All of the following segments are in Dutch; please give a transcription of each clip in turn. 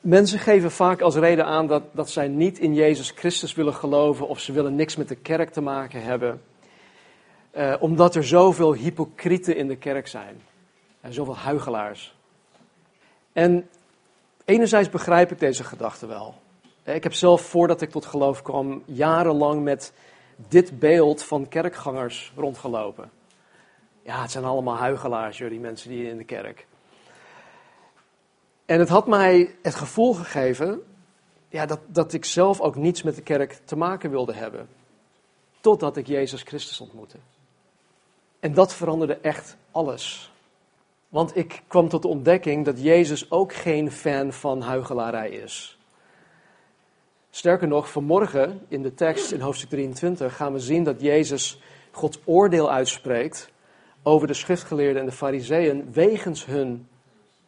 Mensen geven vaak als reden aan dat, dat zij niet in Jezus Christus willen geloven of ze willen niks met de kerk te maken hebben. Eh, omdat er zoveel hypocrieten in de kerk zijn. En zoveel huigelaars. En enerzijds begrijp ik deze gedachte wel. Eh, ik heb zelf, voordat ik tot geloof kwam, jarenlang met dit beeld van kerkgangers rondgelopen. Ja, het zijn allemaal huigelaars, die mensen die in de kerk. En het had mij het gevoel gegeven ja, dat, dat ik zelf ook niets met de kerk te maken wilde hebben. Totdat ik Jezus Christus ontmoette. En dat veranderde echt alles. Want ik kwam tot de ontdekking dat Jezus ook geen fan van huigelarij is. Sterker nog, vanmorgen in de tekst in hoofdstuk 23 gaan we zien dat Jezus Gods oordeel uitspreekt over de schriftgeleerden en de fariseeën wegens hun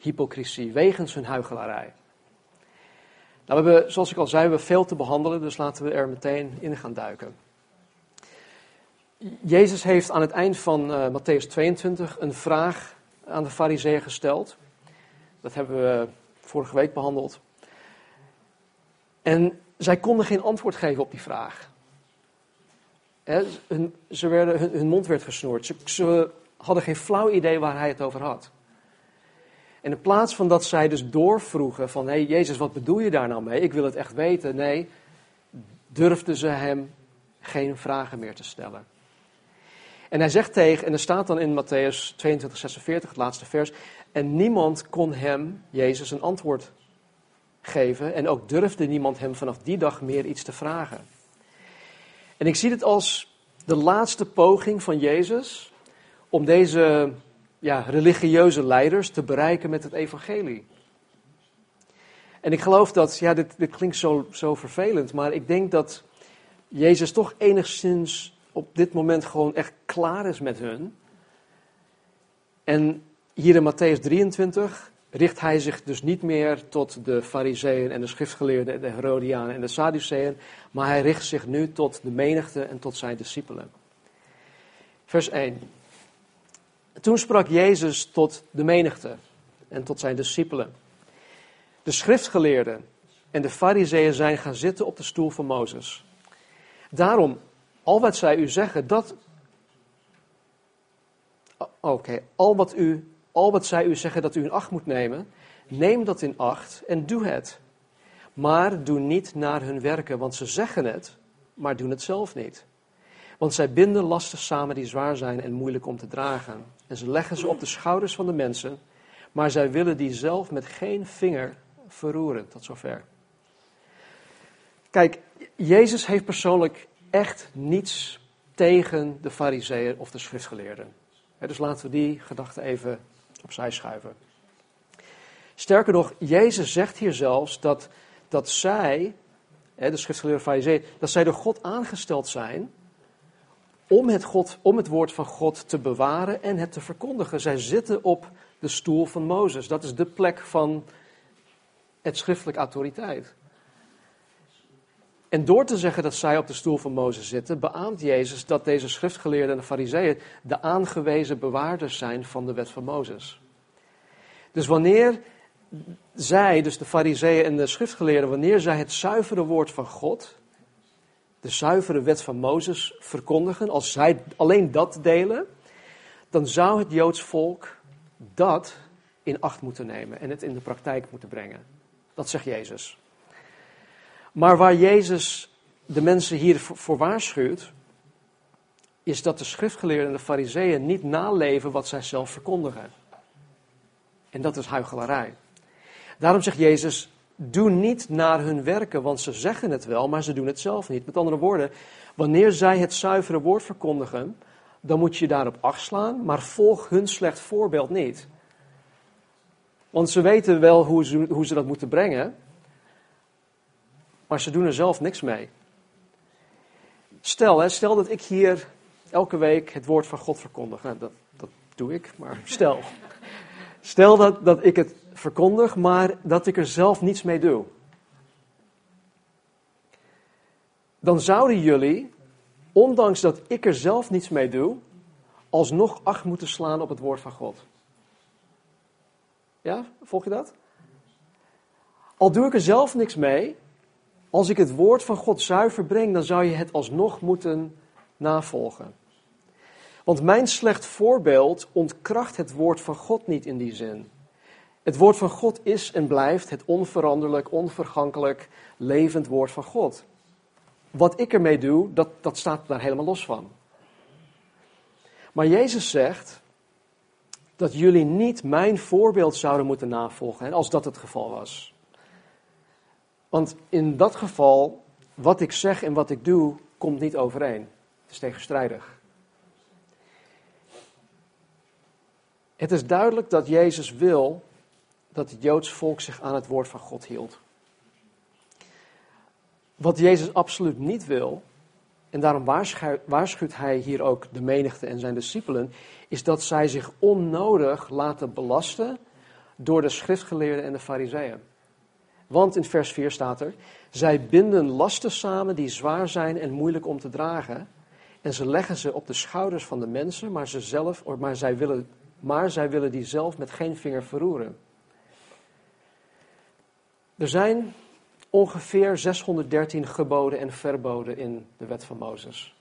hypocrisie, wegens hun huigelarij. Nou, we hebben, zoals ik al zei, we veel te behandelen, dus laten we er meteen in gaan duiken. Jezus heeft aan het eind van uh, Matthäus 22 een vraag aan de fariseeën gesteld. Dat hebben we vorige week behandeld. En zij konden geen antwoord geven op die vraag. ze werden, hun, mond werd gesnoerd. Ze hadden geen flauw idee waar hij het over had. En in plaats van dat zij dus doorvroegen van, hé hey, Jezus, wat bedoel je daar nou mee? Ik wil het echt weten. Nee, durfden ze hem geen vragen meer te stellen. En hij zegt tegen, en er staat dan in Matthäus 22, 46, het laatste vers, en niemand kon hem, Jezus, een antwoord geven. En ook durfde niemand hem vanaf die dag meer iets te vragen. En ik zie het als de laatste poging van Jezus om deze ja, religieuze leiders te bereiken met het evangelie. En ik geloof dat, ja, dit, dit klinkt zo, zo vervelend, maar ik denk dat Jezus toch enigszins op dit moment gewoon echt klaar is met hun. En hier in Matthäus 23 richt hij zich dus niet meer tot de fariseeën en de schriftgeleerden, de Herodianen en de Sadduceeën, maar hij richt zich nu tot de menigte en tot zijn discipelen. Vers 1. Toen sprak Jezus tot de menigte en tot zijn discipelen. De schriftgeleerden en de fariseeën zijn gaan zitten op de stoel van Mozes. Daarom, al wat zij u zeggen, dat. Oké, al u, al wat zij u zeggen dat u in acht moet nemen, neem dat in acht en doe het. Maar doe niet naar hun werken, want ze zeggen het, maar doen het zelf niet. Want zij binden lasten samen die zwaar zijn en moeilijk om te dragen. En ze leggen ze op de schouders van de mensen, maar zij willen die zelf met geen vinger verroeren. Tot zover. Kijk, Jezus heeft persoonlijk echt niets tegen de fariseeën of de schriftgeleerden. Dus laten we die gedachte even opzij schuiven. Sterker nog, Jezus zegt hier zelfs dat, dat zij, de schriftgeleerde fariseeën, dat zij door God aangesteld zijn om het, God, om het woord van God te bewaren en het te verkondigen. Zij zitten op de stoel van Mozes. Dat is de plek van het schriftelijk autoriteit. En door te zeggen dat zij op de stoel van Mozes zitten, beaamt Jezus dat deze schriftgeleerden en de fariseeën de aangewezen bewaarders zijn van de wet van Mozes. Dus wanneer zij, dus de fariseeën en de schriftgeleerden, wanneer zij het zuivere woord van God, de zuivere wet van Mozes verkondigen, als zij alleen dat delen, dan zou het Joods volk dat in acht moeten nemen en het in de praktijk moeten brengen. Dat zegt Jezus. Maar waar Jezus de mensen hier voor waarschuwt, is dat de schriftgeleerden en de fariseeën niet naleven wat zij zelf verkondigen. En dat is huichelarij. Daarom zegt Jezus, doe niet naar hun werken, want ze zeggen het wel, maar ze doen het zelf niet. Met andere woorden, wanneer zij het zuivere woord verkondigen, dan moet je daarop acht slaan, maar volg hun slecht voorbeeld niet. Want ze weten wel hoe ze, hoe ze dat moeten brengen, maar ze doen er zelf niks mee. Stel, stel dat ik hier elke week het woord van God verkondig. Nou, dat, dat doe ik, maar stel. Stel dat, dat ik het verkondig, maar dat ik er zelf niets mee doe. Dan zouden jullie, ondanks dat ik er zelf niets mee doe, alsnog acht moeten slaan op het woord van God. Ja, volg je dat? Al doe ik er zelf niks mee, als ik het woord van God zuiver breng, dan zou je het alsnog moeten navolgen. Want mijn slecht voorbeeld ontkracht het woord van God niet in die zin. Het woord van God is en blijft het onveranderlijk, onvergankelijk, levend woord van God. Wat ik ermee doe, dat, dat staat daar helemaal los van. Maar Jezus zegt dat jullie niet mijn voorbeeld zouden moeten navolgen, als dat het geval was. Want in dat geval, wat ik zeg en wat ik doe, komt niet overeen. Het is tegenstrijdig. Het is duidelijk dat Jezus wil dat het Joods volk zich aan het woord van God hield. Wat Jezus absoluut niet wil, en daarom waarschuwt hij hier ook de menigte en zijn discipelen, is dat zij zich onnodig laten belasten door de schriftgeleerden en de fariseeën. Want in vers 4 staat er, zij binden lasten samen die zwaar zijn en moeilijk om te dragen. En ze leggen ze op de schouders van de mensen, maar, ze zelf, maar, zij, willen, maar zij willen die zelf met geen vinger verroeren. Er zijn ongeveer 613 geboden en verboden in de wet van Mozes.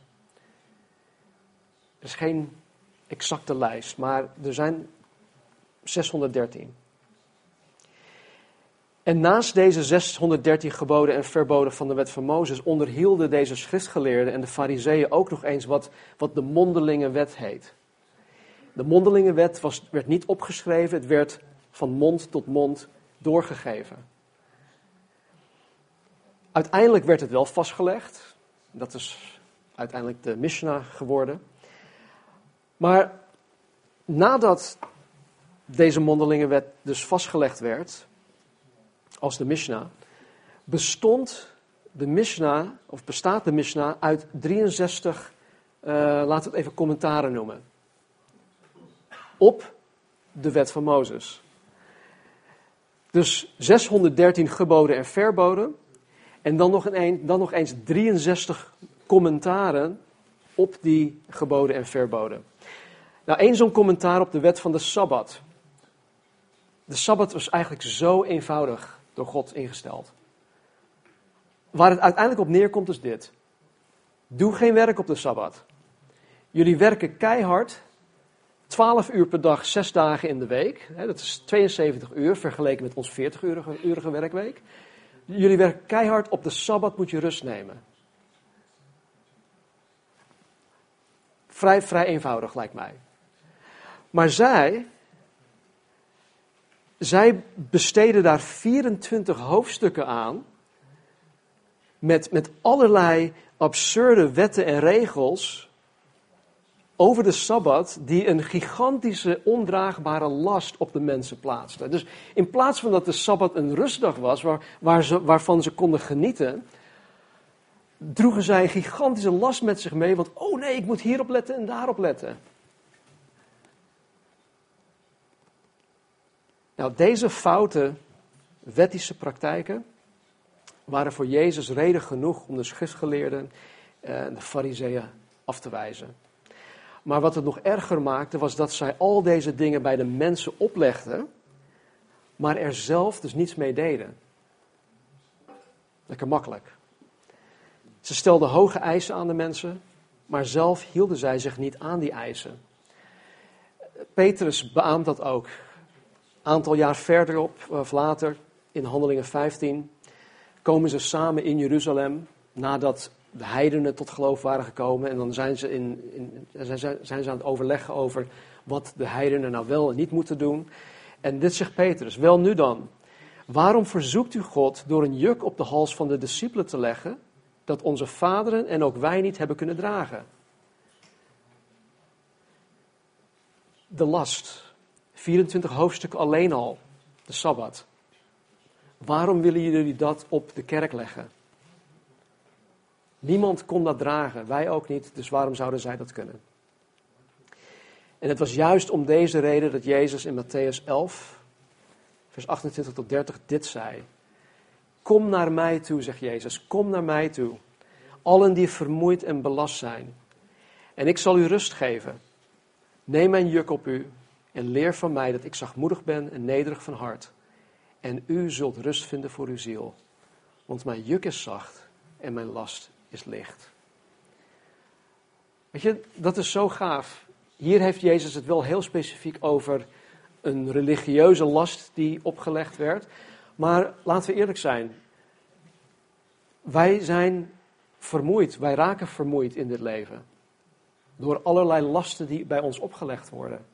Er is geen exacte lijst, maar er zijn 613. En naast deze 613 geboden en verboden van de wet van Mozes onderhielden deze schriftgeleerden en de fariseeën ook nog eens wat, wat de mondelinge wet heet. De mondelinge wet was, werd niet opgeschreven, het werd van mond tot mond doorgegeven. Uiteindelijk werd het wel vastgelegd. Dat is uiteindelijk de Mishnah geworden. Maar nadat deze mondelinge wet dus vastgelegd werd, als de Mishnah, bestond de Mishnah, of bestaat de Mishnah uit 63, uh, laten we het even commentaren noemen, op de wet van Mozes. Dus 613 geboden en verboden, en dan nog, een, dan nog eens 63 commentaren op die geboden en verboden. Nou, één zo'n commentaar op de wet van de Sabbat. De Sabbat was eigenlijk zo eenvoudig door God ingesteld. Waar het uiteindelijk op neerkomt is dit. Doe geen werk op de Sabbat. Jullie werken keihard, 12 uur per dag, 6 dagen in de week. Dat is 72 uur vergeleken met ons 40-urige werkweek. Jullie werken keihard, op de Sabbat moet je rust nemen. Vrij, vrij eenvoudig lijkt mij. Maar zij, zij besteden daar 24 hoofdstukken aan. Met, met allerlei absurde wetten en regels over de Sabbat die een gigantische ondraagbare last op de mensen plaatste. Dus in plaats van dat de Sabbat een rustdag was waar, waar ze, waarvan ze konden genieten, droegen zij een gigantische last met zich mee, want oh nee, ik moet hierop letten en daarop letten. Nou, deze foute wettische praktijken waren voor Jezus reden genoeg om de schriftgeleerden en de fariseeën af te wijzen. Maar wat het nog erger maakte, was dat zij al deze dingen bij de mensen oplegden, maar er zelf dus niets mee deden. Lekker makkelijk. Ze stelden hoge eisen aan de mensen, maar zelf hielden zij zich niet aan die eisen. Petrus beaamt dat ook. Aantal jaar verderop, of later, in Handelingen 15, komen ze samen in Jeruzalem nadat de heidenen tot geloof waren gekomen. En dan zijn ze, in, in, zijn, zijn ze aan het overleggen over wat de heidenen nou wel en niet moeten doen. En dit zegt Petrus, wel nu dan. Waarom verzoekt u God door een juk op de hals van de discipelen te leggen, dat onze vaderen en ook wij niet hebben kunnen dragen? De last, 24 hoofdstukken alleen al, de Sabbat. Waarom willen jullie dat op de kerk leggen? Niemand kon dat dragen, wij ook niet, dus waarom zouden zij dat kunnen? En het was juist om deze reden dat Jezus in Matthäus 11, vers 28 tot 30 dit zei. Kom naar mij toe, zegt Jezus, kom naar mij toe. Allen die vermoeid en belast zijn. En ik zal u rust geven. Neem mijn juk op u en leer van mij dat ik zachtmoedig ben en nederig van hart. en u zult rust vinden voor uw ziel. Want mijn juk is zacht en mijn last is licht. Weet je, dat is zo gaaf. Hier heeft Jezus het wel heel specifiek over een religieuze last die opgelegd werd. Maar laten we eerlijk zijn. Wij zijn vermoeid, wij raken vermoeid in dit leven. Door allerlei lasten die bij ons opgelegd worden.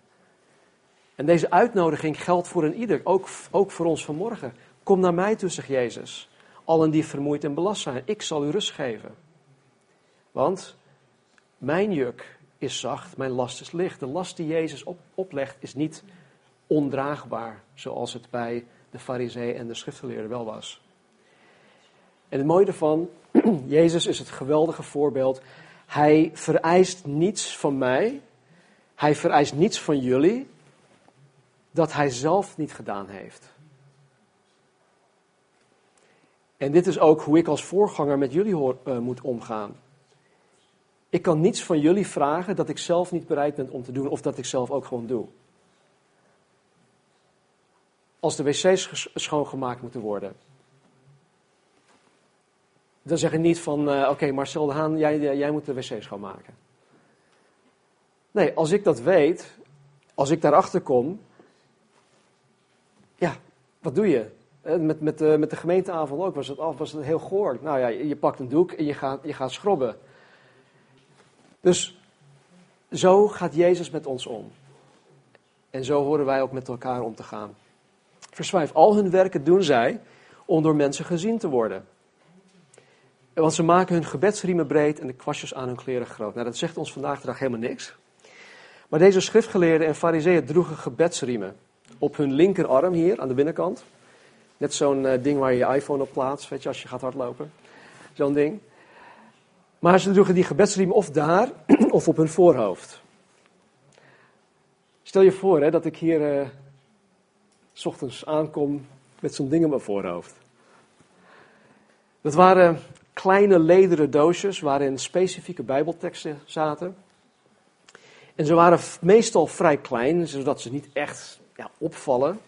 En deze uitnodiging geldt voor een ieder, ook, ook voor ons vanmorgen. Kom naar mij toe, zegt Jezus. Allen die vermoeid en belast zijn, ik zal u rust geven. Want mijn juk is zacht, mijn last is licht. De last die Jezus op, oplegt is niet ondraagbaar, zoals het bij de farisee en de schriftgeleerden wel was. En het mooie ervan, Jezus is het geweldige voorbeeld. Hij vereist niets van mij, hij vereist niets van jullie, dat hij zelf niet gedaan heeft. En dit is ook hoe ik als voorganger met jullie hoor, uh, moet omgaan. Ik kan niets van jullie vragen dat ik zelf niet bereid ben om te doen of dat ik zelf ook gewoon doe. Als de wc's schoongemaakt moeten worden. Dan zeg ik niet van, uh, oké Marcel de Haan, jij, jij moet de wc's schoonmaken. Nee, als ik dat weet, als ik daarachter kom, ja, wat doe je? Eh, met, met, de, met de gemeenteavond ook was het, was het heel goor. Nou ja, je, je pakt een doek en je gaat, je gaat schrobben. Dus zo gaat Jezus met ons om. En zo horen wij ook met elkaar om te gaan. Vers 5. Al hun werken doen zij om door mensen gezien te worden. Want ze maken hun gebedsriemen breed en de kwastjes aan hun kleren groot. Nou, dat zegt ons vandaag de dag helemaal niks. Maar deze schriftgeleerden en fariseeën droegen gebedsriemen. Op hun linkerarm hier, aan de binnenkant. Net zo'n uh, ding waar je je iPhone op plaatst, weet je, als je gaat hardlopen. Zo'n ding. Maar ze droegen die gebedsriem of daar of op hun voorhoofd. Stel je voor hè, dat ik hier uh, s ochtends aankom met zo'n ding op mijn voorhoofd. Dat waren kleine lederen doosjes waarin specifieke bijbelteksten zaten. En ze waren meestal vrij klein, zodat ze niet echt ja, opvallen.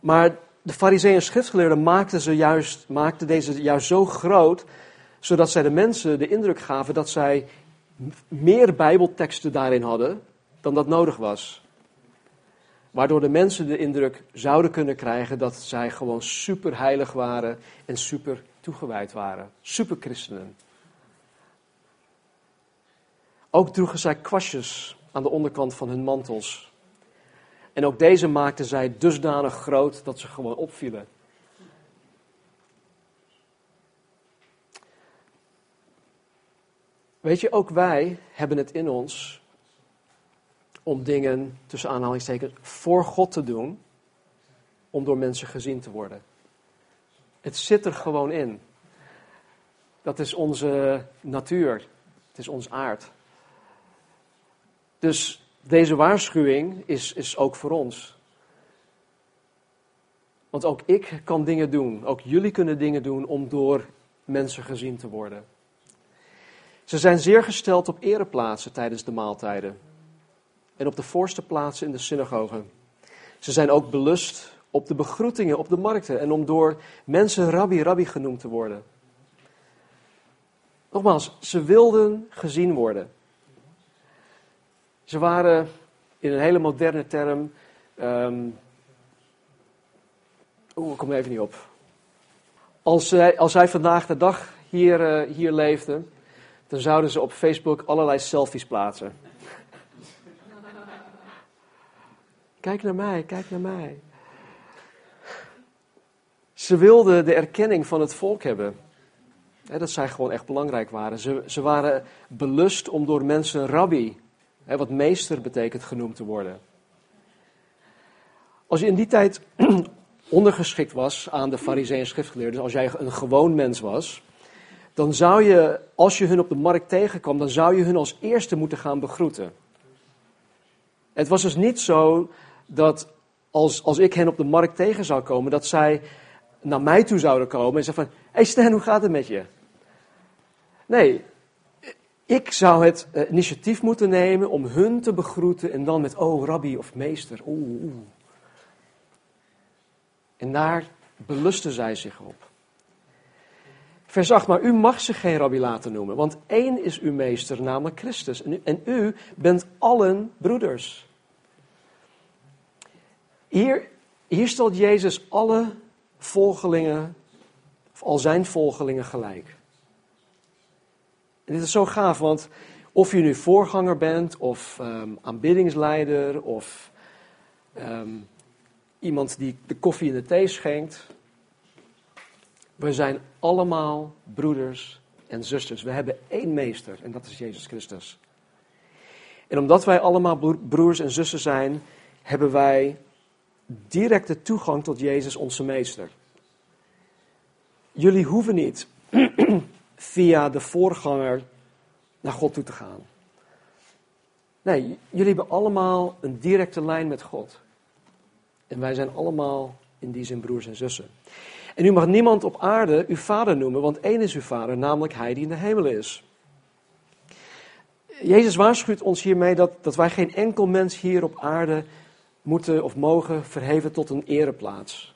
Maar de fariseeën en schriftgeleerden maakten, ze juist, maakten deze juist zo groot zodat zij de mensen de indruk gaven dat zij meer Bijbelteksten daarin hadden dan dat nodig was. Waardoor de mensen de indruk zouden kunnen krijgen dat zij gewoon super heilig waren en super toegewijd waren. Super christenen. Ook droegen zij kwastjes aan de onderkant van hun mantels. En ook deze maakten zij dusdanig groot dat ze gewoon opvielen. Weet je, ook wij hebben het in ons om dingen, tussen aanhalingstekens, voor God te doen, om door mensen gezien te worden. Het zit er gewoon in. Dat is onze natuur. Het is ons aard. Dus deze waarschuwing is, is ook voor ons. Want ook ik kan dingen doen. Ook jullie kunnen dingen doen om door mensen gezien te worden. Ze zijn zeer gesteld op ereplaatsen tijdens de maaltijden en op de voorste plaatsen in de synagogen. Ze zijn ook belust op de begroetingen op de markten en om door mensen rabbi rabbi genoemd te worden. Nogmaals, ze wilden gezien worden. Ze waren in een hele moderne term. Um, Oeh, ik kom even niet op. Als zij, als zij vandaag de dag hier, uh, hier leefden, dan zouden ze op Facebook allerlei selfies plaatsen. Kijk naar mij, kijk naar mij. Ze wilden de erkenning van het volk hebben. dat zij gewoon echt belangrijk waren. Ze, ze waren belust om door mensen rabbi, wat meester betekent, genoemd te worden. Als je in die tijd ondergeschikt was aan de fariseeën en schriftgeleerden, als jij een gewoon mens was, dan zou je, als je hun op de markt tegenkwam, dan zou je hun als eerste moeten gaan begroeten. Het was dus niet zo dat als, als ik hen op de markt tegen zou komen, dat zij naar mij toe zouden komen en zeggen van, hé hey Stan, hoe gaat het met je? Nee, ik zou het eh, initiatief moeten nemen om hun te begroeten en dan met, oh rabbi of meester, oeh. oeh. En daar belusten zij zich op. Vers 8, maar u mag zich geen rabbi laten noemen, want één is uw meester, namelijk Christus. En u, en u bent allen broeders. Hier, hier stelt Jezus alle volgelingen, of al zijn volgelingen gelijk. En dit is zo gaaf, want of je nu voorganger bent, of um, aanbiddingsleider, of um, iemand die de koffie en de thee schenkt. We zijn allemaal broeders en zusters. We hebben één meester en dat is Jezus Christus. En omdat wij allemaal broers en zussen zijn, hebben wij directe toegang tot Jezus, onze meester. Jullie hoeven niet via de voorganger naar God toe te gaan. Nee, jullie hebben allemaal een directe lijn met God. En wij zijn allemaal in die zin broers en zussen. En u mag niemand op aarde uw vader noemen, want één is uw vader, namelijk hij die in de hemel is. Jezus waarschuwt ons hiermee dat, dat wij geen enkel mens hier op aarde moeten of mogen verheven tot een ereplaats.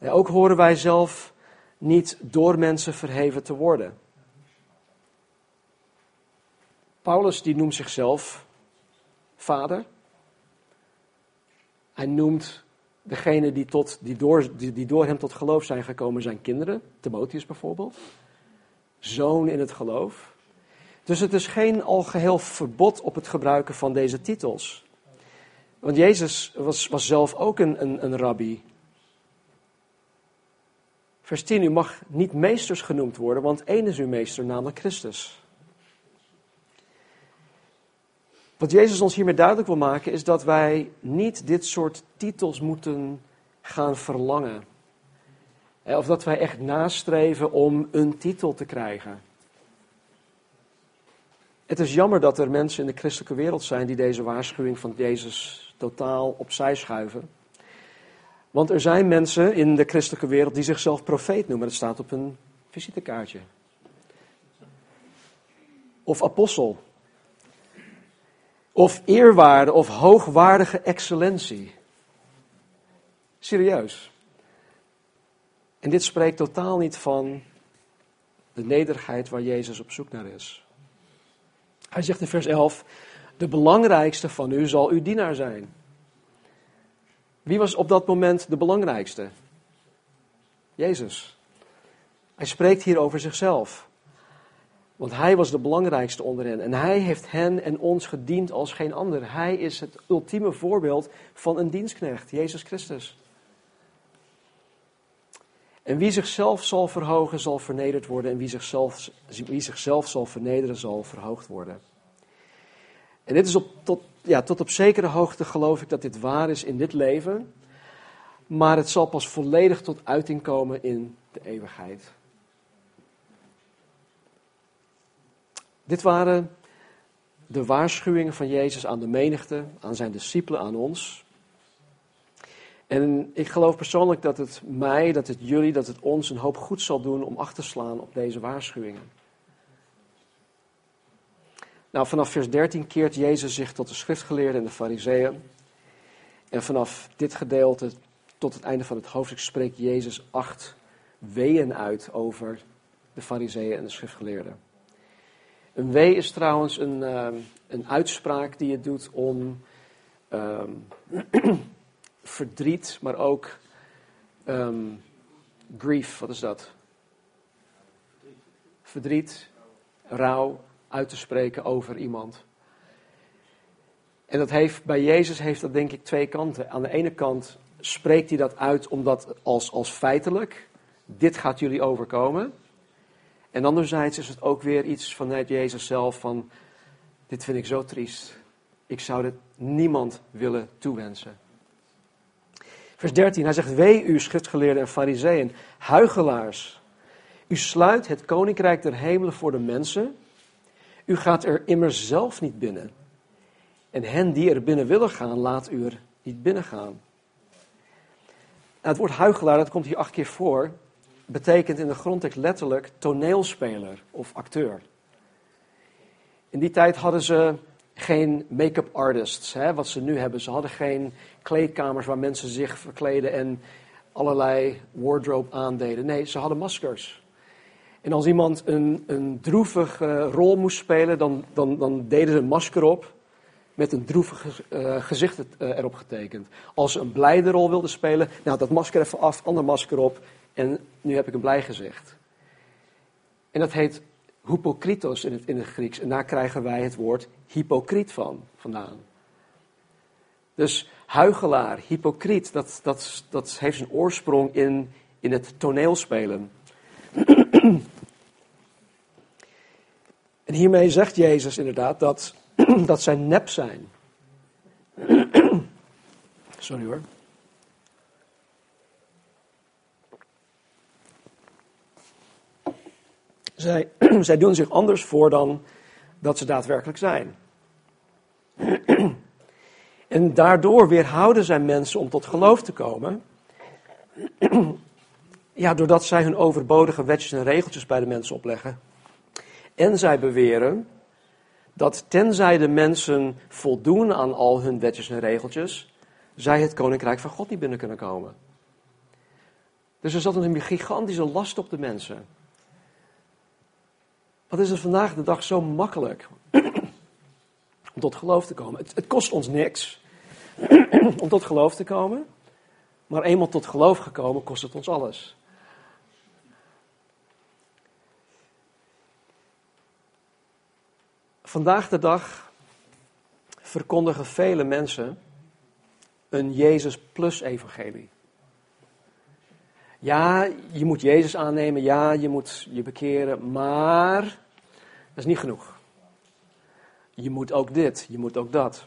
Ook horen wij zelf niet door mensen verheven te worden. Paulus die noemt zichzelf vader. Hij noemt degene die, tot, die, door, die, die door hem tot geloof zijn gekomen zijn kinderen. Timotheus bijvoorbeeld. Zoon in het geloof. Dus het is geen algeheel verbod op het gebruiken van deze titels. Want Jezus was, was zelf ook een, een, een rabbi. Vers 10, u mag niet meesters genoemd worden, want één is uw meester, namelijk Christus. Wat Jezus ons hiermee duidelijk wil maken is dat wij niet dit soort titels moeten gaan verlangen. Of dat wij echt nastreven om een titel te krijgen. Het is jammer dat er mensen in de christelijke wereld zijn die deze waarschuwing van Jezus totaal opzij schuiven. Want er zijn mensen in de christelijke wereld die zichzelf profeet noemen. Dat staat op een visitekaartje. Of apostel. Of eerwaarde of hoogwaardige excellentie. Serieus. En dit spreekt totaal niet van de nederigheid waar Jezus op zoek naar is. Hij zegt in vers 11: De belangrijkste van u zal uw dienaar zijn. Wie was op dat moment de belangrijkste? Jezus. Hij spreekt hier over zichzelf. Want hij was de belangrijkste onder hen. En hij heeft hen en ons gediend als geen ander. Hij is het ultieme voorbeeld van een dienstknecht, Jezus Christus. En wie zichzelf zal verhogen, zal vernederd worden. En wie zichzelf, wie zichzelf zal vernederen, zal verhoogd worden. En dit is op, tot, ja, tot op zekere hoogte geloof ik dat dit waar is in dit leven. Maar het zal pas volledig tot uiting komen in de eeuwigheid. Dit waren de waarschuwingen van Jezus aan de menigte, aan zijn discipelen, aan ons. En ik geloof persoonlijk dat het mij, dat het jullie, dat het ons een hoop goed zal doen om achter te slaan op deze waarschuwingen. Nou, vanaf vers 13 keert Jezus zich tot de schriftgeleerden en de fariseeën. En vanaf dit gedeelte tot het einde van het hoofdstuk spreekt Jezus acht weeën uit over de fariseeën en de schriftgeleerden. Een wee is trouwens een, uh, een uitspraak die je doet om um, verdriet, maar ook um, grief, wat is dat? Verdriet, rouw uit te spreken over iemand. En dat heeft, bij Jezus heeft dat denk ik twee kanten. Aan de ene kant spreekt hij dat uit omdat als, als feitelijk, dit gaat jullie overkomen. En anderzijds is het ook weer iets vanuit Jezus zelf van, dit vind ik zo triest. Ik zou dit niemand willen toewensen. Vers 13, hij zegt, wee u schriftgeleerden en fariseeën, huigelaars. U sluit het koninkrijk der hemelen voor de mensen. U gaat er immers zelf niet binnen. En hen die er binnen willen gaan, laat u er niet binnen gaan. Nou, het woord huigelaar, dat komt hier acht keer voor betekent in de grondtekst letterlijk toneelspeler of acteur. In die tijd hadden ze geen make-up artists, hè, wat ze nu hebben. Ze hadden geen kleedkamers waar mensen zich verkleden en allerlei wardrobe aandeden. Nee, ze hadden maskers. En als iemand een, een droevige rol moest spelen, dan, dan, dan deden ze een masker op met een droevig uh, gezicht uh, erop getekend. Als ze een blijde rol wilden spelen, nou dat masker even af, ander masker op en nu heb ik een blij gezicht. En dat heet hypokritos in het, in het Grieks. En daar krijgen wij het woord hypocriet van vandaan. Dus huigelaar, hypocriet, dat, dat, dat heeft zijn oorsprong in, in het toneelspelen. en hiermee zegt Jezus inderdaad dat, dat zij nep zijn. Sorry hoor. Zij, zij doen zich anders voor dan dat ze daadwerkelijk zijn. En daardoor weerhouden zij mensen om tot geloof te komen. Ja, doordat zij hun overbodige wetjes en regeltjes bij de mensen opleggen. En zij beweren dat tenzij de mensen voldoen aan al hun wetjes en regeltjes, zij het koninkrijk van God niet binnen kunnen komen. Dus er zat een gigantische last op de mensen. Wat is het vandaag de dag zo makkelijk om tot geloof te komen? Het, het kost ons niks om tot geloof te komen, maar eenmaal tot geloof gekomen kost het ons alles. Vandaag de dag verkondigen vele mensen een Jezus plus evangelie. Ja, je moet Jezus aannemen, ja, je moet je bekeren, maar dat is niet genoeg. Je moet ook dit, je moet ook dat.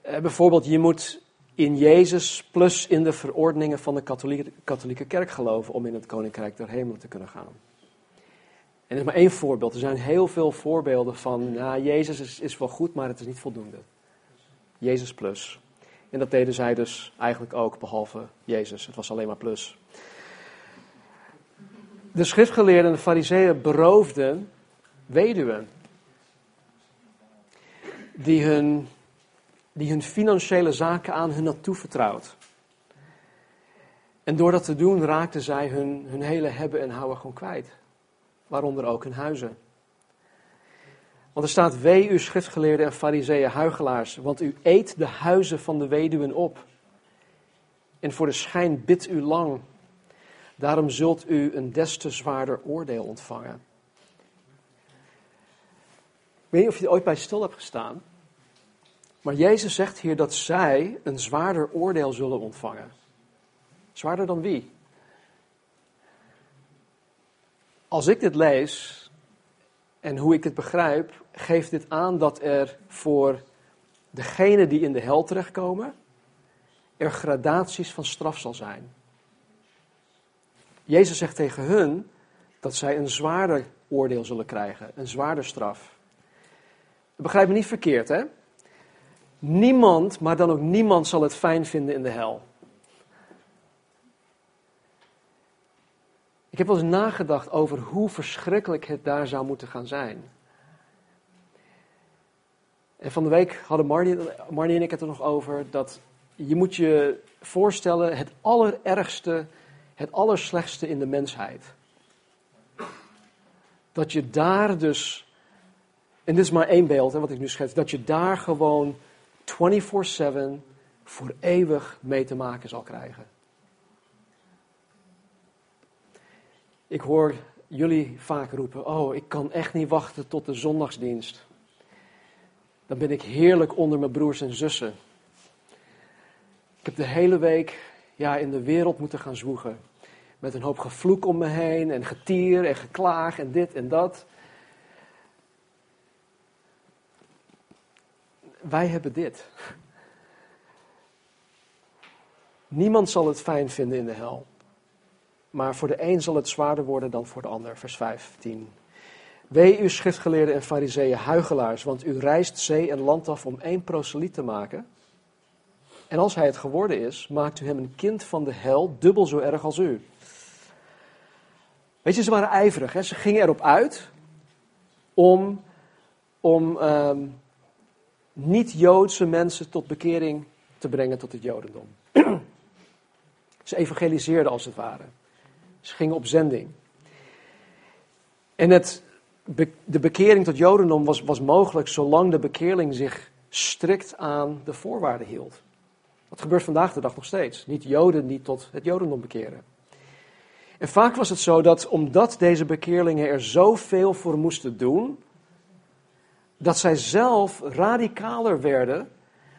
Eh, bijvoorbeeld, je moet in Jezus plus in de verordeningen van de katholieke, katholieke kerk geloven om in het koninkrijk der hemelen te kunnen gaan. En er is maar één voorbeeld. Er zijn heel veel voorbeelden van, nou, Jezus is, is wel goed, maar het is niet voldoende. Jezus plus. En dat deden zij dus eigenlijk ook, behalve Jezus. Het was alleen maar plus. De schriftgeleerden en de fariseeën beroofden weduwen. Die hun, die hun financiële zaken aan hun had toevertrouwd. En door dat te doen raakten zij hun, hun hele hebben en houden gewoon kwijt. Waaronder ook hun huizen. Want er staat, wee u schriftgeleerden en fariseeën, huigelaars, want u eet de huizen van de weduwen op. En voor de schijn bidt u lang. Daarom zult u een des te zwaarder oordeel ontvangen. Ik weet niet of je er ooit bij stil hebt gestaan. Maar Jezus zegt hier dat zij een zwaarder oordeel zullen ontvangen. Zwaarder dan wie? Als ik dit lees, en hoe ik het begrijp, geeft dit aan dat er voor degenen die in de hel terechtkomen, er gradaties van straf zal zijn. Jezus zegt tegen hun dat zij een zwaarder oordeel zullen krijgen, een zwaarder straf. Begrijp me niet verkeerd, hè? Niemand, maar dan ook niemand zal het fijn vinden in de hel. Ik heb wel eens nagedacht over hoe verschrikkelijk het daar zou moeten gaan zijn. En van de week hadden Marnie, en ik het er nog over dat je moet je voorstellen het allerergste, het allerslechtste in de mensheid. Dat je daar dus, en dit is maar één beeld hè, wat ik nu schets, dat je daar gewoon 24/7 voor eeuwig mee te maken zal krijgen. Ik hoor jullie vaak roepen: Oh, ik kan echt niet wachten tot de zondagsdienst. Dan ben ik heerlijk onder mijn broers en zussen. Ik heb de hele week ja, in de wereld moeten gaan zwoegen. Met een hoop gevloek om me heen en getier en geklaag en dit en dat. Wij hebben dit. Niemand zal het fijn vinden in de hel. Maar voor de een zal het zwaarder worden dan voor de ander. Vers 15. Wee u schriftgeleerden en fariseeën, huigelaars, want u reist zee en land af om één proseliet te maken. En als hij het geworden is, maakt u hem een kind van de hel, dubbel zo erg als u. Weet je, ze waren ijverig. Hè? Ze gingen erop uit om om ehm, niet-Joodse mensen tot bekering te brengen tot het Jodendom. Ze evangeliseerden als het ware. Ze gingen op zending. En het, de bekering tot Jodendom was, was mogelijk zolang de bekeerling zich strikt aan de voorwaarden hield. Dat gebeurt vandaag de dag nog steeds. Niet Joden die tot het Jodendom bekeren. En vaak was het zo dat omdat deze bekeerlingen er zoveel voor moesten doen, dat zij zelf radicaler werden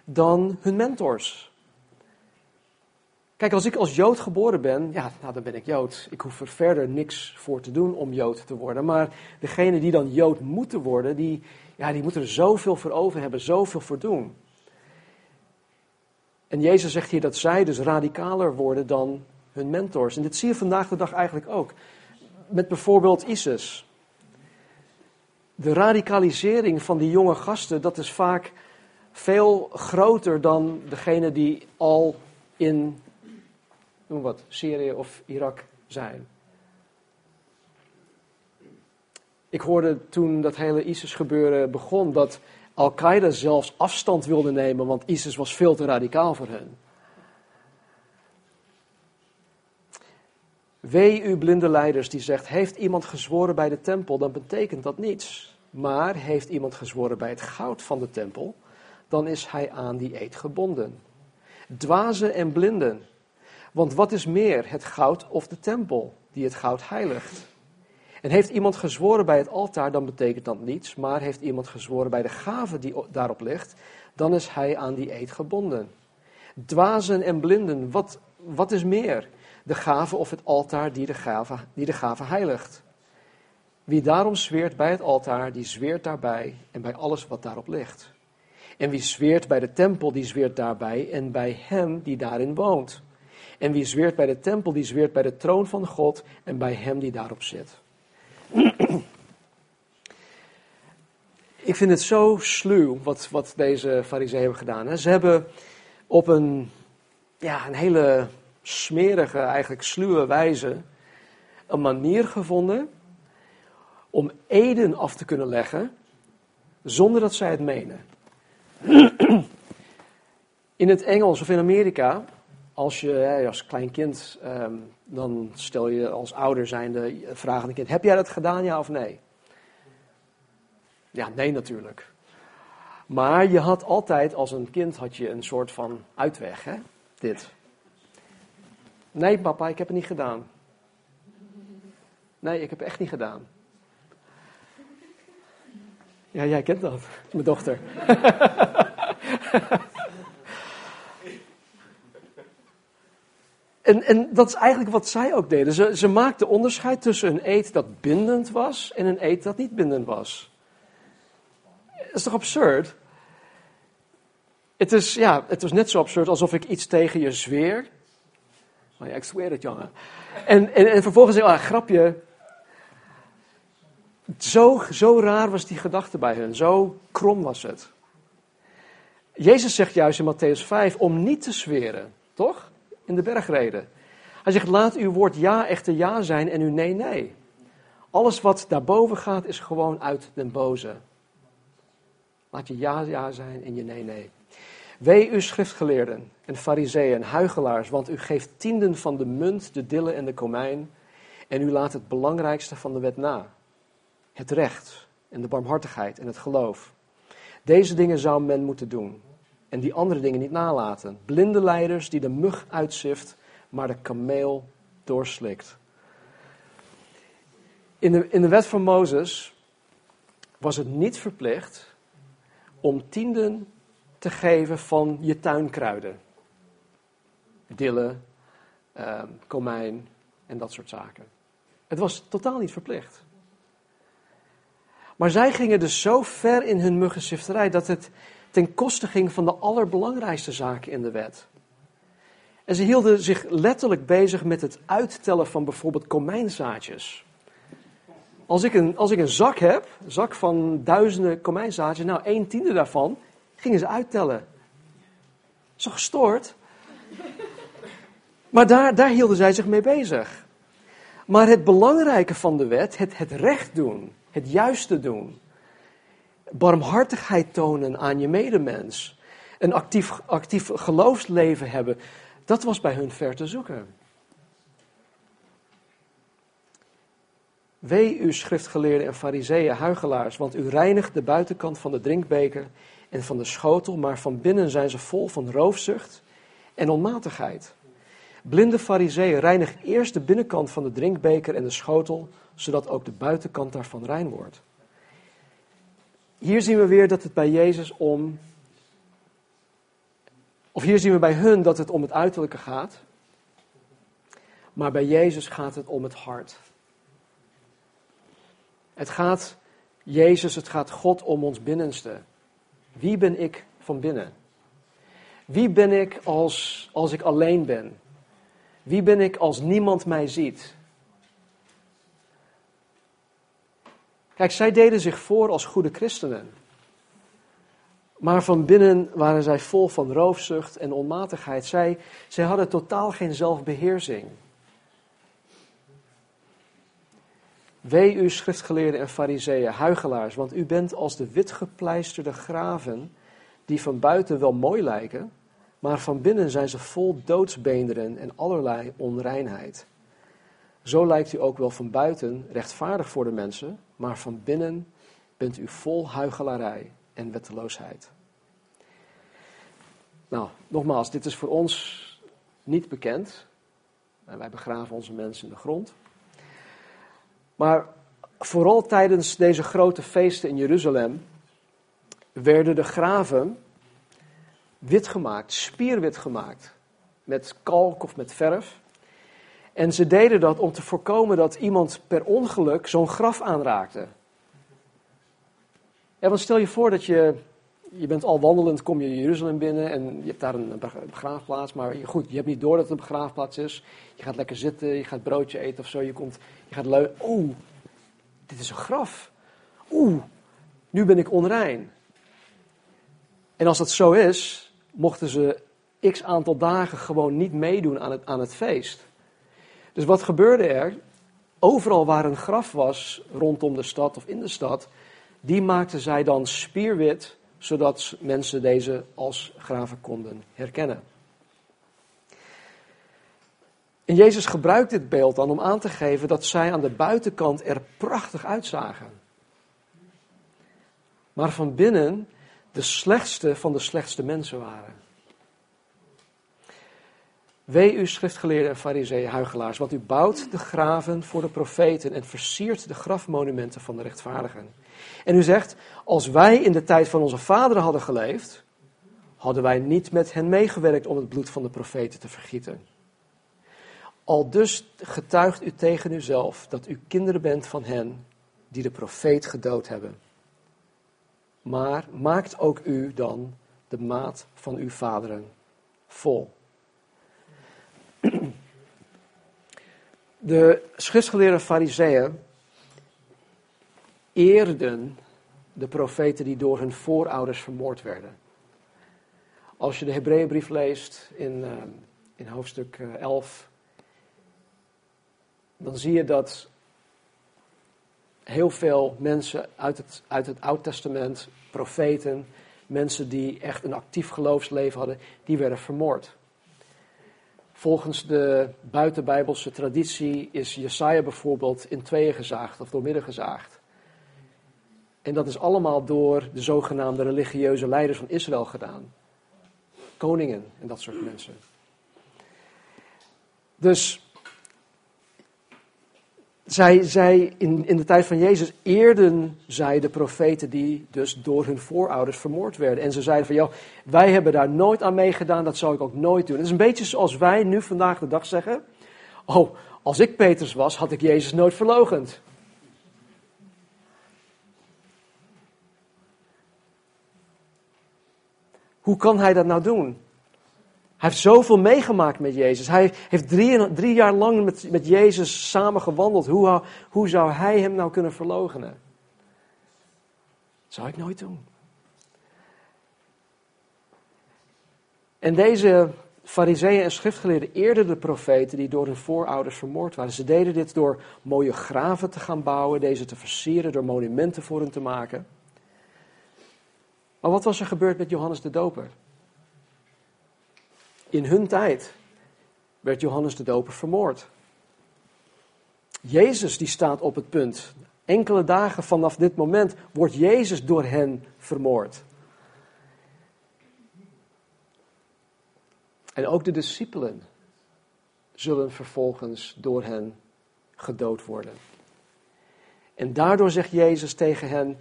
dan hun mentors. Kijk, als ik als Jood geboren ben, ja, nou, dan ben ik Jood. Ik hoef er verder niks voor te doen om Jood te worden. Maar degene die dan Jood moeten worden, die, ja, die moeten er zoveel voor over hebben, zoveel voor doen. En Jezus zegt hier dat zij dus radicaler worden dan hun mentors. En dit zie je vandaag de dag eigenlijk ook. Met bijvoorbeeld ISIS. De radicalisering van die jonge gasten, dat is vaak veel groter dan degene die al in noem wat, Syrië of Irak zijn. Ik hoorde toen dat hele ISIS-gebeuren begon dat Al-Qaeda zelfs afstand wilde nemen, want ISIS was veel te radicaal voor hen. Wee u blinde leiders die zegt, heeft iemand gezworen bij de tempel, dan betekent dat niets. Maar heeft iemand gezworen bij het goud van de tempel, dan is hij aan die eed gebonden. Dwazen en blinden, want wat is meer, het goud of de tempel die het goud heiligt? En heeft iemand gezworen bij het altaar, dan betekent dat niets. Maar heeft iemand gezworen bij de gave die daarop ligt, dan is hij aan die eed gebonden. Dwazen en blinden, wat, wat is meer? De gave of het altaar die de gave, die de gave heiligt? Wie daarom zweert bij het altaar, die zweert daarbij en bij alles wat daarop ligt. En wie zweert bij de tempel, die zweert daarbij en bij hem die daarin woont. En wie zweert bij de tempel, die zweert bij de troon van God en bij hem die daarop zit. Ik vind het zo sluw wat, wat deze fariseeën hebben gedaan. Ze hebben op een, ja, een hele smerige, eigenlijk sluwe wijze een manier gevonden om eden af te kunnen leggen zonder dat zij het menen. In het Engels of in Amerika als je als klein kind, ehm, dan stel je als ouder zijnde vraag aan een kind: heb jij dat gedaan, ja of nee? Ja, nee natuurlijk. Maar je had altijd, als een kind, had je een soort van uitweg, hè? Dit. Nee, papa, ik heb het niet gedaan. Nee, ik heb het echt niet gedaan. Ja, jij kent dat. Mijn dochter. En, en dat is eigenlijk wat zij ook deden. Ze, ze maakten onderscheid tussen een eed dat bindend was en een eed dat niet bindend was. Dat is toch absurd? Het is, ja, het was net zo absurd alsof ik iets tegen je zweer. Oh ja, ik zweer het, jongen. En, en, en vervolgens zeg ah, grapje. Zo, zo raar was die gedachte bij hen. Zo krom was het. Jezus zegt juist in Matthäus 5 om niet te zweren, toch? In de bergreden. Hij zegt, laat uw woord ja echter ja zijn en uw nee nee. Alles wat daarboven gaat is gewoon uit den boze. Laat je ja ja zijn en je nee nee. Wee u schriftgeleerden en fariseeën huigelaars, want u geeft tienden van de munt, de dille en de komijn en u laat het belangrijkste van de wet na. Het recht en de barmhartigheid en het geloof. Deze dingen zou men moeten doen en die andere dingen niet nalaten. Blinde leiders die de mug uitzift, maar de kameel doorslikt. In de, in de wet van Mozes was het niet verplicht om tienden te geven van je tuinkruiden. Dille, uh, komijn en dat soort zaken. Het was totaal niet verplicht. Maar zij gingen dus zo ver in hun muggenzifterij dat het ten koste ging van de allerbelangrijkste zaken in de wet. En ze hielden zich letterlijk bezig met het uittellen van bijvoorbeeld komijnzaadjes. Als ik een, als ik een zak heb, een zak van duizenden komijnzaadjes, nou een tiende daarvan, gingen ze uittellen. Zo gestoord. Maar daar, daar hielden zij zich mee bezig. Maar het belangrijke van de wet, het, het recht doen, het juiste doen, barmhartigheid tonen aan je medemens, een actief, actief geloofsleven hebben, dat was bij hun ver te zoeken. Wee u schriftgeleerden en fariseeën, huigelaars, want u reinigt de buitenkant van de drinkbeker en van de schotel, maar van binnen zijn ze vol van roofzucht en onmatigheid. Blinde fariseeën, reinig eerst de binnenkant van de drinkbeker en de schotel, zodat ook de buitenkant daarvan rein wordt. Hier zien we weer dat het bij Jezus om, of hier zien we bij hun dat het om het uiterlijke gaat, maar bij Jezus gaat het om het hart. Het gaat Jezus, het gaat God om ons binnenste. Wie ben ik van binnen? Wie ben ik als, als ik alleen ben? Wie ben ik als niemand mij ziet? Kijk, zij deden zich voor als goede christenen. Maar van binnen waren zij vol van roofzucht en onmatigheid. Zij, zij hadden totaal geen zelfbeheersing. Wee u schriftgeleerden en fariseeën, huigelaars, want u bent als de witgepleisterde graven die van buiten wel mooi lijken, maar van binnen zijn ze vol doodsbeenderen en allerlei onreinheid. Zo lijkt u ook wel van buiten rechtvaardig voor de mensen, maar van binnen bent u vol huigelarij en wetteloosheid. Nou, nogmaals, dit is voor ons niet bekend. Wij begraven onze mensen in de grond. Maar vooral tijdens deze grote feesten in Jeruzalem werden de graven wit gemaakt, spierwit gemaakt, met kalk of met verf. En ze deden dat om te voorkomen dat iemand per ongeluk zo'n graf aanraakte. Ja, want stel je voor dat je, je bent al wandelend, kom je Jeruzalem binnen en je hebt daar een begraafplaats, maar goed, je hebt niet door dat het een begraafplaats is. Je gaat lekker zitten, je gaat broodje eten of zo, je, komt, je gaat leuk. Oeh, dit is een graf. Oeh, nu ben ik onrein. En als dat zo is, mochten ze x aantal dagen gewoon niet meedoen aan het, aan het feest. Dus wat gebeurde er? Overal waar een graf was rondom de stad of in de stad, die maakten zij dan spierwit, zodat mensen deze als graven konden herkennen. En Jezus gebruikt dit beeld dan om aan te geven dat zij aan de buitenkant er prachtig uitzagen. Maar van binnen de slechtste van de slechtste mensen waren. Wee u schriftgeleerden en fariseeën, huigelaars, want u bouwt de graven voor de profeten en versiert de grafmonumenten van de rechtvaardigen. En u zegt, als wij in de tijd van onze vaderen hadden geleefd, hadden wij niet met hen meegewerkt om het bloed van de profeten te vergieten. Al dus getuigt u tegen uzelf dat u kinderen bent van hen die de profeet gedood hebben. Maar maakt ook u dan de maat van uw vaderen vol. De schriftgeleerde fariseeën eerden de profeten die door hun voorouders vermoord werden. Als je de Hebreeënbrief leest in, uh, in hoofdstuk 11, dan zie je dat heel veel mensen uit het, uit het Oud Testament, profeten, mensen die echt een actief geloofsleven hadden, die werden vermoord. Volgens de buitenbijbelse traditie is Jesaja bijvoorbeeld in tweeën gezaagd of doormidden gezaagd. En dat is allemaal door de zogenaamde religieuze leiders van Israël gedaan. Koningen en dat soort mensen. Dus zij, zij in, in de tijd van Jezus eerden zij de profeten die dus door hun voorouders vermoord werden. En ze zeiden van, ja, wij hebben daar nooit aan meegedaan, dat zou ik ook nooit doen. Het is een beetje zoals wij nu vandaag de dag zeggen, oh, als ik Petrus was, had ik Jezus nooit verlogend. Hoe kan hij dat nou doen? Heeft zoveel meegemaakt met Jezus. Hij heeft drie, drie jaar lang met, met Jezus samen gewandeld. Hoe, hoe zou hij hem nou kunnen verloochenen? Dat zou ik nooit doen. En deze fariseeën en schriftgeleerden eerden de profeten die door hun voorouders vermoord waren. Ze deden dit door mooie graven te gaan bouwen, deze te versieren, door monumenten voor hen te maken. Maar wat was er gebeurd met Johannes de Doper? In hun tijd werd Johannes de Doper vermoord. Jezus die staat op het punt. Enkele dagen vanaf dit moment wordt Jezus door hen vermoord. En ook de discipelen zullen vervolgens door hen gedood worden. En daardoor zegt Jezus tegen hen: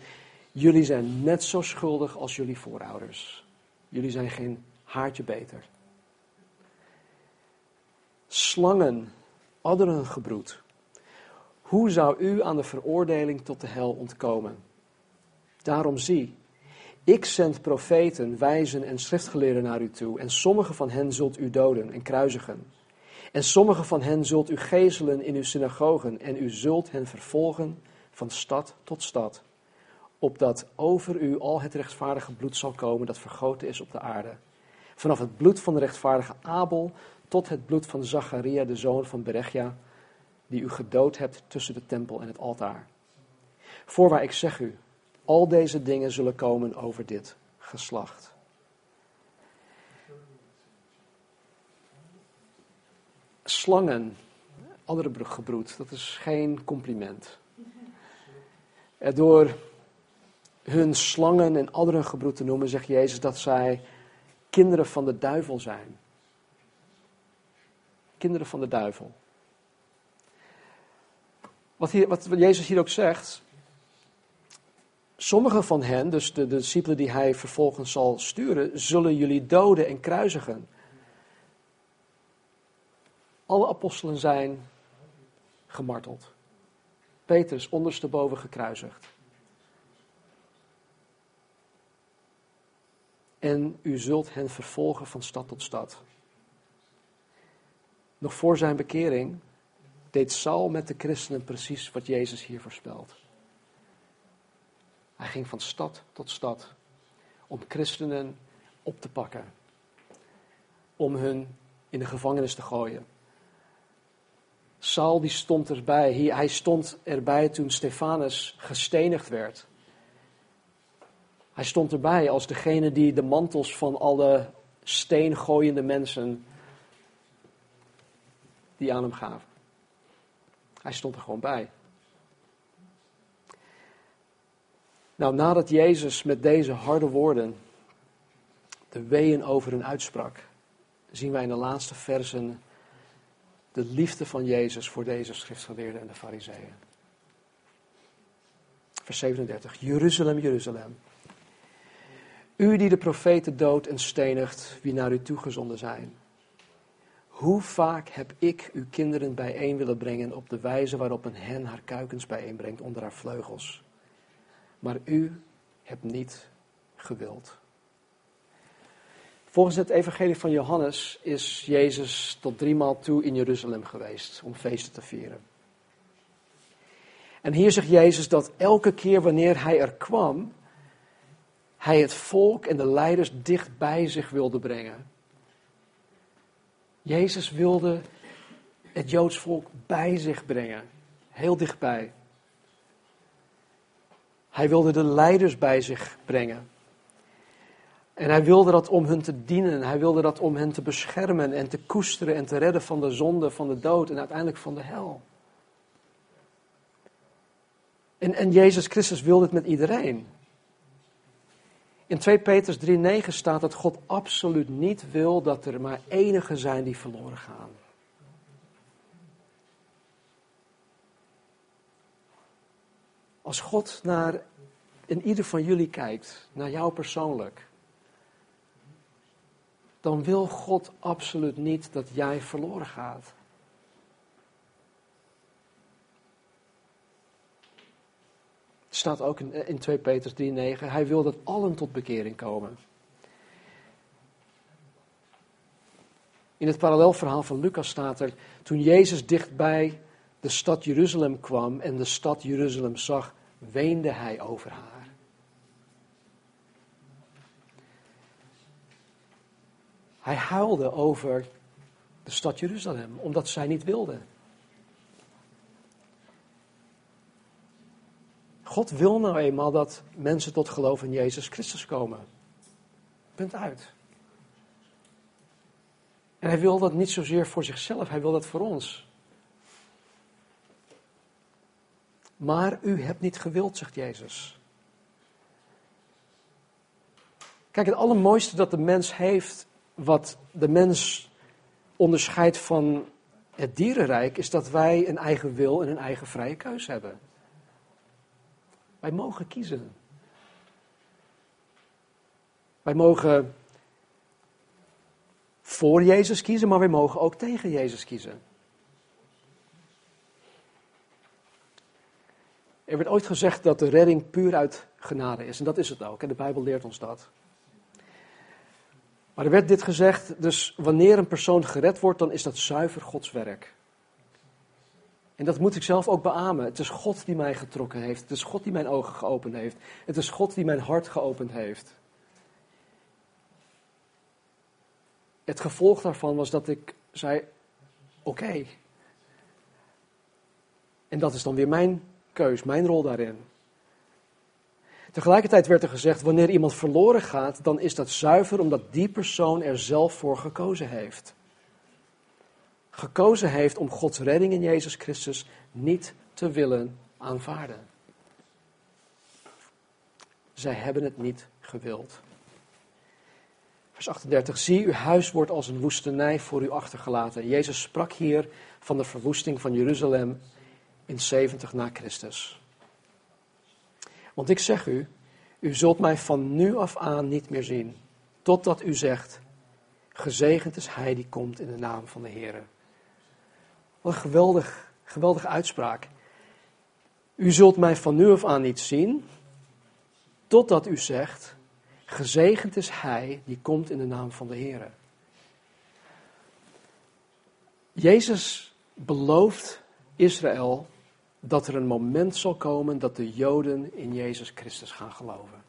Jullie zijn net zo schuldig als jullie voorouders. Jullie zijn geen haartje beter. Slangen, adderengebroed. Hoe zou u aan de veroordeling tot de hel ontkomen? Daarom zie, ik zend profeten, wijzen en schriftgeleerden naar u toe, en sommige van hen zult u doden en kruisigen. En sommige van hen zult u gezelen in uw synagogen, en u zult hen vervolgen van stad tot stad, opdat over u al het rechtvaardige bloed zal komen dat vergoten is op de aarde. Vanaf het bloed van de rechtvaardige Abel tot het bloed van Zacharia, de zoon van Berechia, die u gedood hebt tussen de tempel en het altaar. Voorwaar ik zeg u, al deze dingen zullen komen over dit geslacht. Slangen, andere gebroed, dat is geen compliment. Door hun slangen en andere gebroed te noemen, zegt Jezus dat zij kinderen van de duivel zijn. Kinderen van de duivel. Wat, hier, wat Jezus hier ook zegt, sommige van hen, dus de, de discipelen die hij vervolgens zal sturen, zullen jullie doden en kruisigen. Alle apostelen zijn gemarteld. Petrus ondersteboven gekruisigd. En u zult hen vervolgen van stad tot stad. Nog voor zijn bekering deed Saul met de christenen precies wat Jezus hier voorspelt. Hij ging van stad tot stad om christenen op te pakken, om hun in de gevangenis te gooien. Saul die stond erbij, hij stond erbij toen Stefanus gestenigd werd. Hij stond erbij als degene die de mantels van alle steengooiende mensen die aan hem gaven. Hij stond er gewoon bij. Nou, nadat Jezus met deze harde woorden de weeën over hen uitsprak, zien wij in de laatste versen de liefde van Jezus voor deze schriftgeleerden en de fariseeën. Vers 37. Jeruzalem, Jeruzalem. U die de profeten doodt en stenigt, wie naar u toegezonden zijn. Hoe vaak heb ik uw kinderen bijeen willen brengen op de wijze waarop een hen haar kuikens bijeenbrengt onder haar vleugels. Maar u hebt niet gewild. Volgens het evangelie van Johannes is Jezus tot driemaal toe in Jeruzalem geweest om feesten te vieren. En hier zegt Jezus dat elke keer wanneer hij er kwam, hij het volk en de leiders dicht bij zich wilde brengen. Jezus wilde het Joods volk bij zich brengen, heel dichtbij. Hij wilde de leiders bij zich brengen. En hij wilde dat om hun te dienen. Hij wilde dat om hen te beschermen en te koesteren en te redden van de zonde, van de dood en uiteindelijk van de hel. En, en Jezus Christus wilde het met iedereen. In 2 Petrus 3:9 staat dat God absoluut niet wil dat er maar enigen zijn die verloren gaan. Als God naar in ieder van jullie kijkt, naar jou persoonlijk, dan wil God absoluut niet dat jij verloren gaat. Staat ook in, in 2 Petrus 3:9. Hij wil dat allen tot bekering komen. In het parallelverhaal van Lucas staat er, toen Jezus dichtbij de stad Jeruzalem kwam en de stad Jeruzalem zag, weende hij over haar. Hij huilde over de stad Jeruzalem, omdat zij niet wilde. God wil nou eenmaal dat mensen tot geloof in Jezus Christus komen. Punt uit. En hij wil dat niet zozeer voor zichzelf, hij wil dat voor ons. Maar u hebt niet gewild, zegt Jezus. Kijk, het allermooiste dat de mens heeft, wat de mens onderscheidt van het dierenrijk, is dat wij een eigen wil en een eigen vrije keus hebben. Wij mogen kiezen. Wij mogen voor Jezus kiezen, maar wij mogen ook tegen Jezus kiezen. Er werd ooit gezegd dat de redding puur uit genade is. En dat is het ook. En de Bijbel leert ons dat. Maar er werd dit gezegd, dus wanneer een persoon gered wordt, dan is dat zuiver Gods werk. En dat moet ik zelf ook beamen. Het is God die mij getrokken heeft. Het is God die mijn ogen geopend heeft. Het is God die mijn hart geopend heeft. Het gevolg daarvan was dat ik zei: Oké. En dat is dan weer mijn keus, mijn rol daarin. Tegelijkertijd werd er gezegd: wanneer iemand verloren gaat, dan is dat zuiver omdat die persoon er zelf voor gekozen heeft gekozen heeft om Gods redding in Jezus Christus niet te willen aanvaarden. Zij hebben het niet gewild. Vers 38. Zie, uw huis wordt als een woestenij voor u achtergelaten. Jezus sprak hier van de verwoesting van Jeruzalem in 70 na Christus. Want ik zeg u, u zult mij van nu af aan niet meer zien, totdat u zegt, gezegend is hij die komt in de naam van de Heer. Wat een geweldig, geweldige uitspraak. U zult mij van nu af aan niet zien, totdat u zegt, gezegend is hij die komt in de naam van de Heer. Jezus belooft Israël dat er een moment zal komen dat de Joden in Jezus Christus gaan geloven.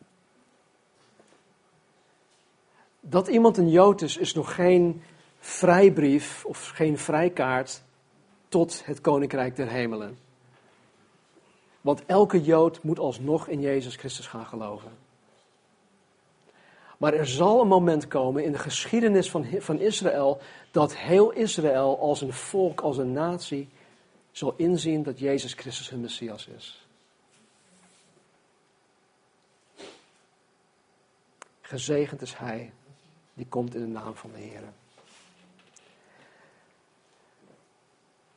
Dat iemand een Jood is, is nog geen vrijbrief of geen vrijkaart tot het koninkrijk der hemelen. Want elke Jood moet alsnog in Jezus Christus gaan geloven. Maar er zal een moment komen in de geschiedenis van, van Israël dat heel Israël als een volk, als een natie, zal inzien dat Jezus Christus hun Messias is. Gezegend is Hij die komt in de naam van de Heer.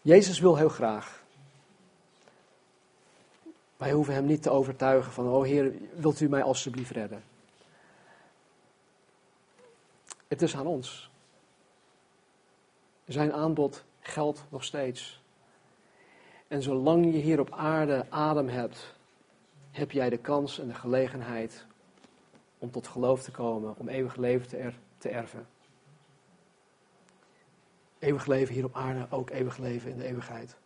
Jezus wil heel graag. Wij hoeven hem niet te overtuigen van, oh Heer, wilt u mij alstublieft redden? Het is aan ons. Zijn aanbod geldt nog steeds. En zolang je hier op aarde adem hebt, heb jij de kans en de gelegenheid om tot geloof te komen, om eeuwig leven te, er, te erven. Eeuwig leven hier op aarde, ook eeuwig leven in de eeuwigheid.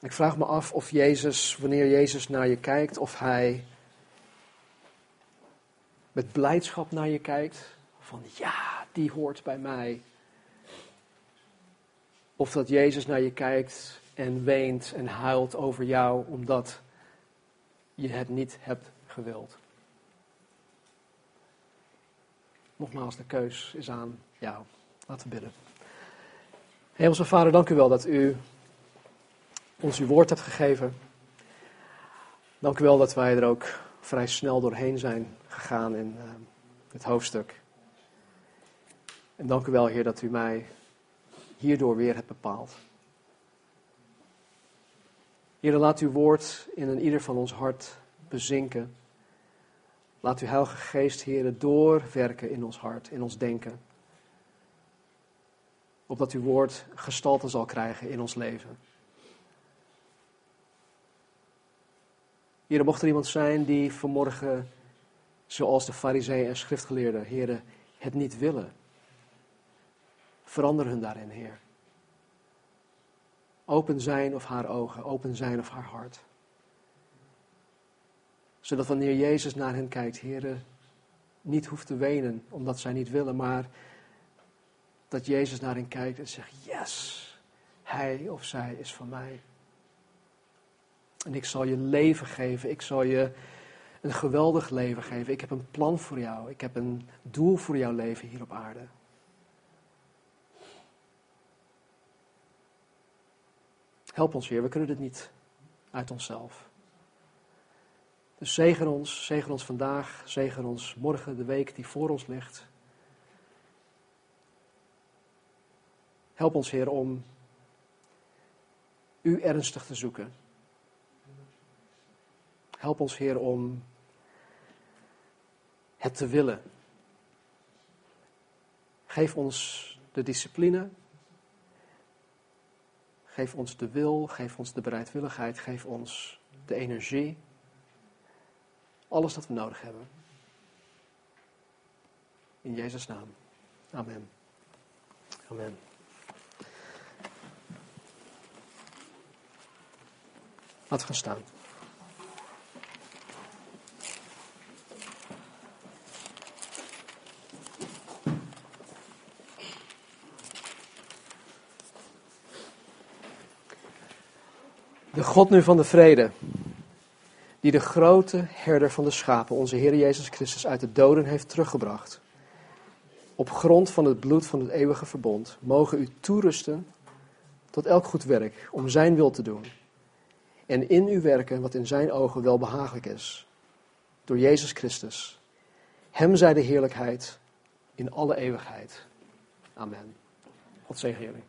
Ik vraag me af of Jezus, wanneer Jezus naar je kijkt, of hij met blijdschap naar je kijkt. Van ja, die hoort bij mij. Of dat Jezus naar je kijkt en weent en huilt over jou omdat je het niet hebt gewild. Nogmaals, de keus is aan jou. Laten we bidden. Hemelse Vader, dank u wel dat u ons uw woord hebt gegeven. Dank u wel dat wij er ook vrij snel doorheen zijn gegaan in het hoofdstuk. En dank u wel, Heer, dat u mij hierdoor weer hebt bepaald. Heer, laat uw woord in een ieder van ons hart bezinken. Laat uw Heilige Geest, Heer, doorwerken in ons hart, in ons denken. Opdat uw woord gestalte zal krijgen in ons leven. Heer, mocht er iemand zijn die vanmorgen, zoals de fariseeën en schriftgeleerden, Heer, het niet willen. Verander hun daarin, Heer. Open zijn of haar ogen, open zijn of haar hart zodat wanneer Jezus naar hen kijkt, heren, niet hoeft te wenen omdat zij niet willen, maar dat Jezus naar hen kijkt en zegt: Yes, hij of zij is van mij. En ik zal je leven geven. Ik zal je een geweldig leven geven. Ik heb een plan voor jou. Ik heb een doel voor jouw leven hier op aarde. Help ons, Heer. We kunnen dit niet uit onszelf. Dus zegen ons, zegen ons vandaag, zegen ons morgen, de week die voor ons ligt. Help ons, Heer, om U ernstig te zoeken. Help ons, Heer, om het te willen. Geef ons de discipline. Geef ons de wil, geef ons de bereidwilligheid, geef ons de energie. Alles wat we nodig hebben. In Jezus' naam. Amen. Amen. Laten we gaan staan. De God nu van de vrede, die de grote herder van de schapen, onze Heer Jezus Christus, uit de doden heeft teruggebracht, op grond van het bloed van het eeuwige verbond, mogen u toerusten tot elk goed werk om Zijn wil te doen. En in u werken wat in Zijn ogen wel behagelijk is. Door Jezus Christus. Hem zij de heerlijkheid in alle eeuwigheid. Amen. God zegen jullie.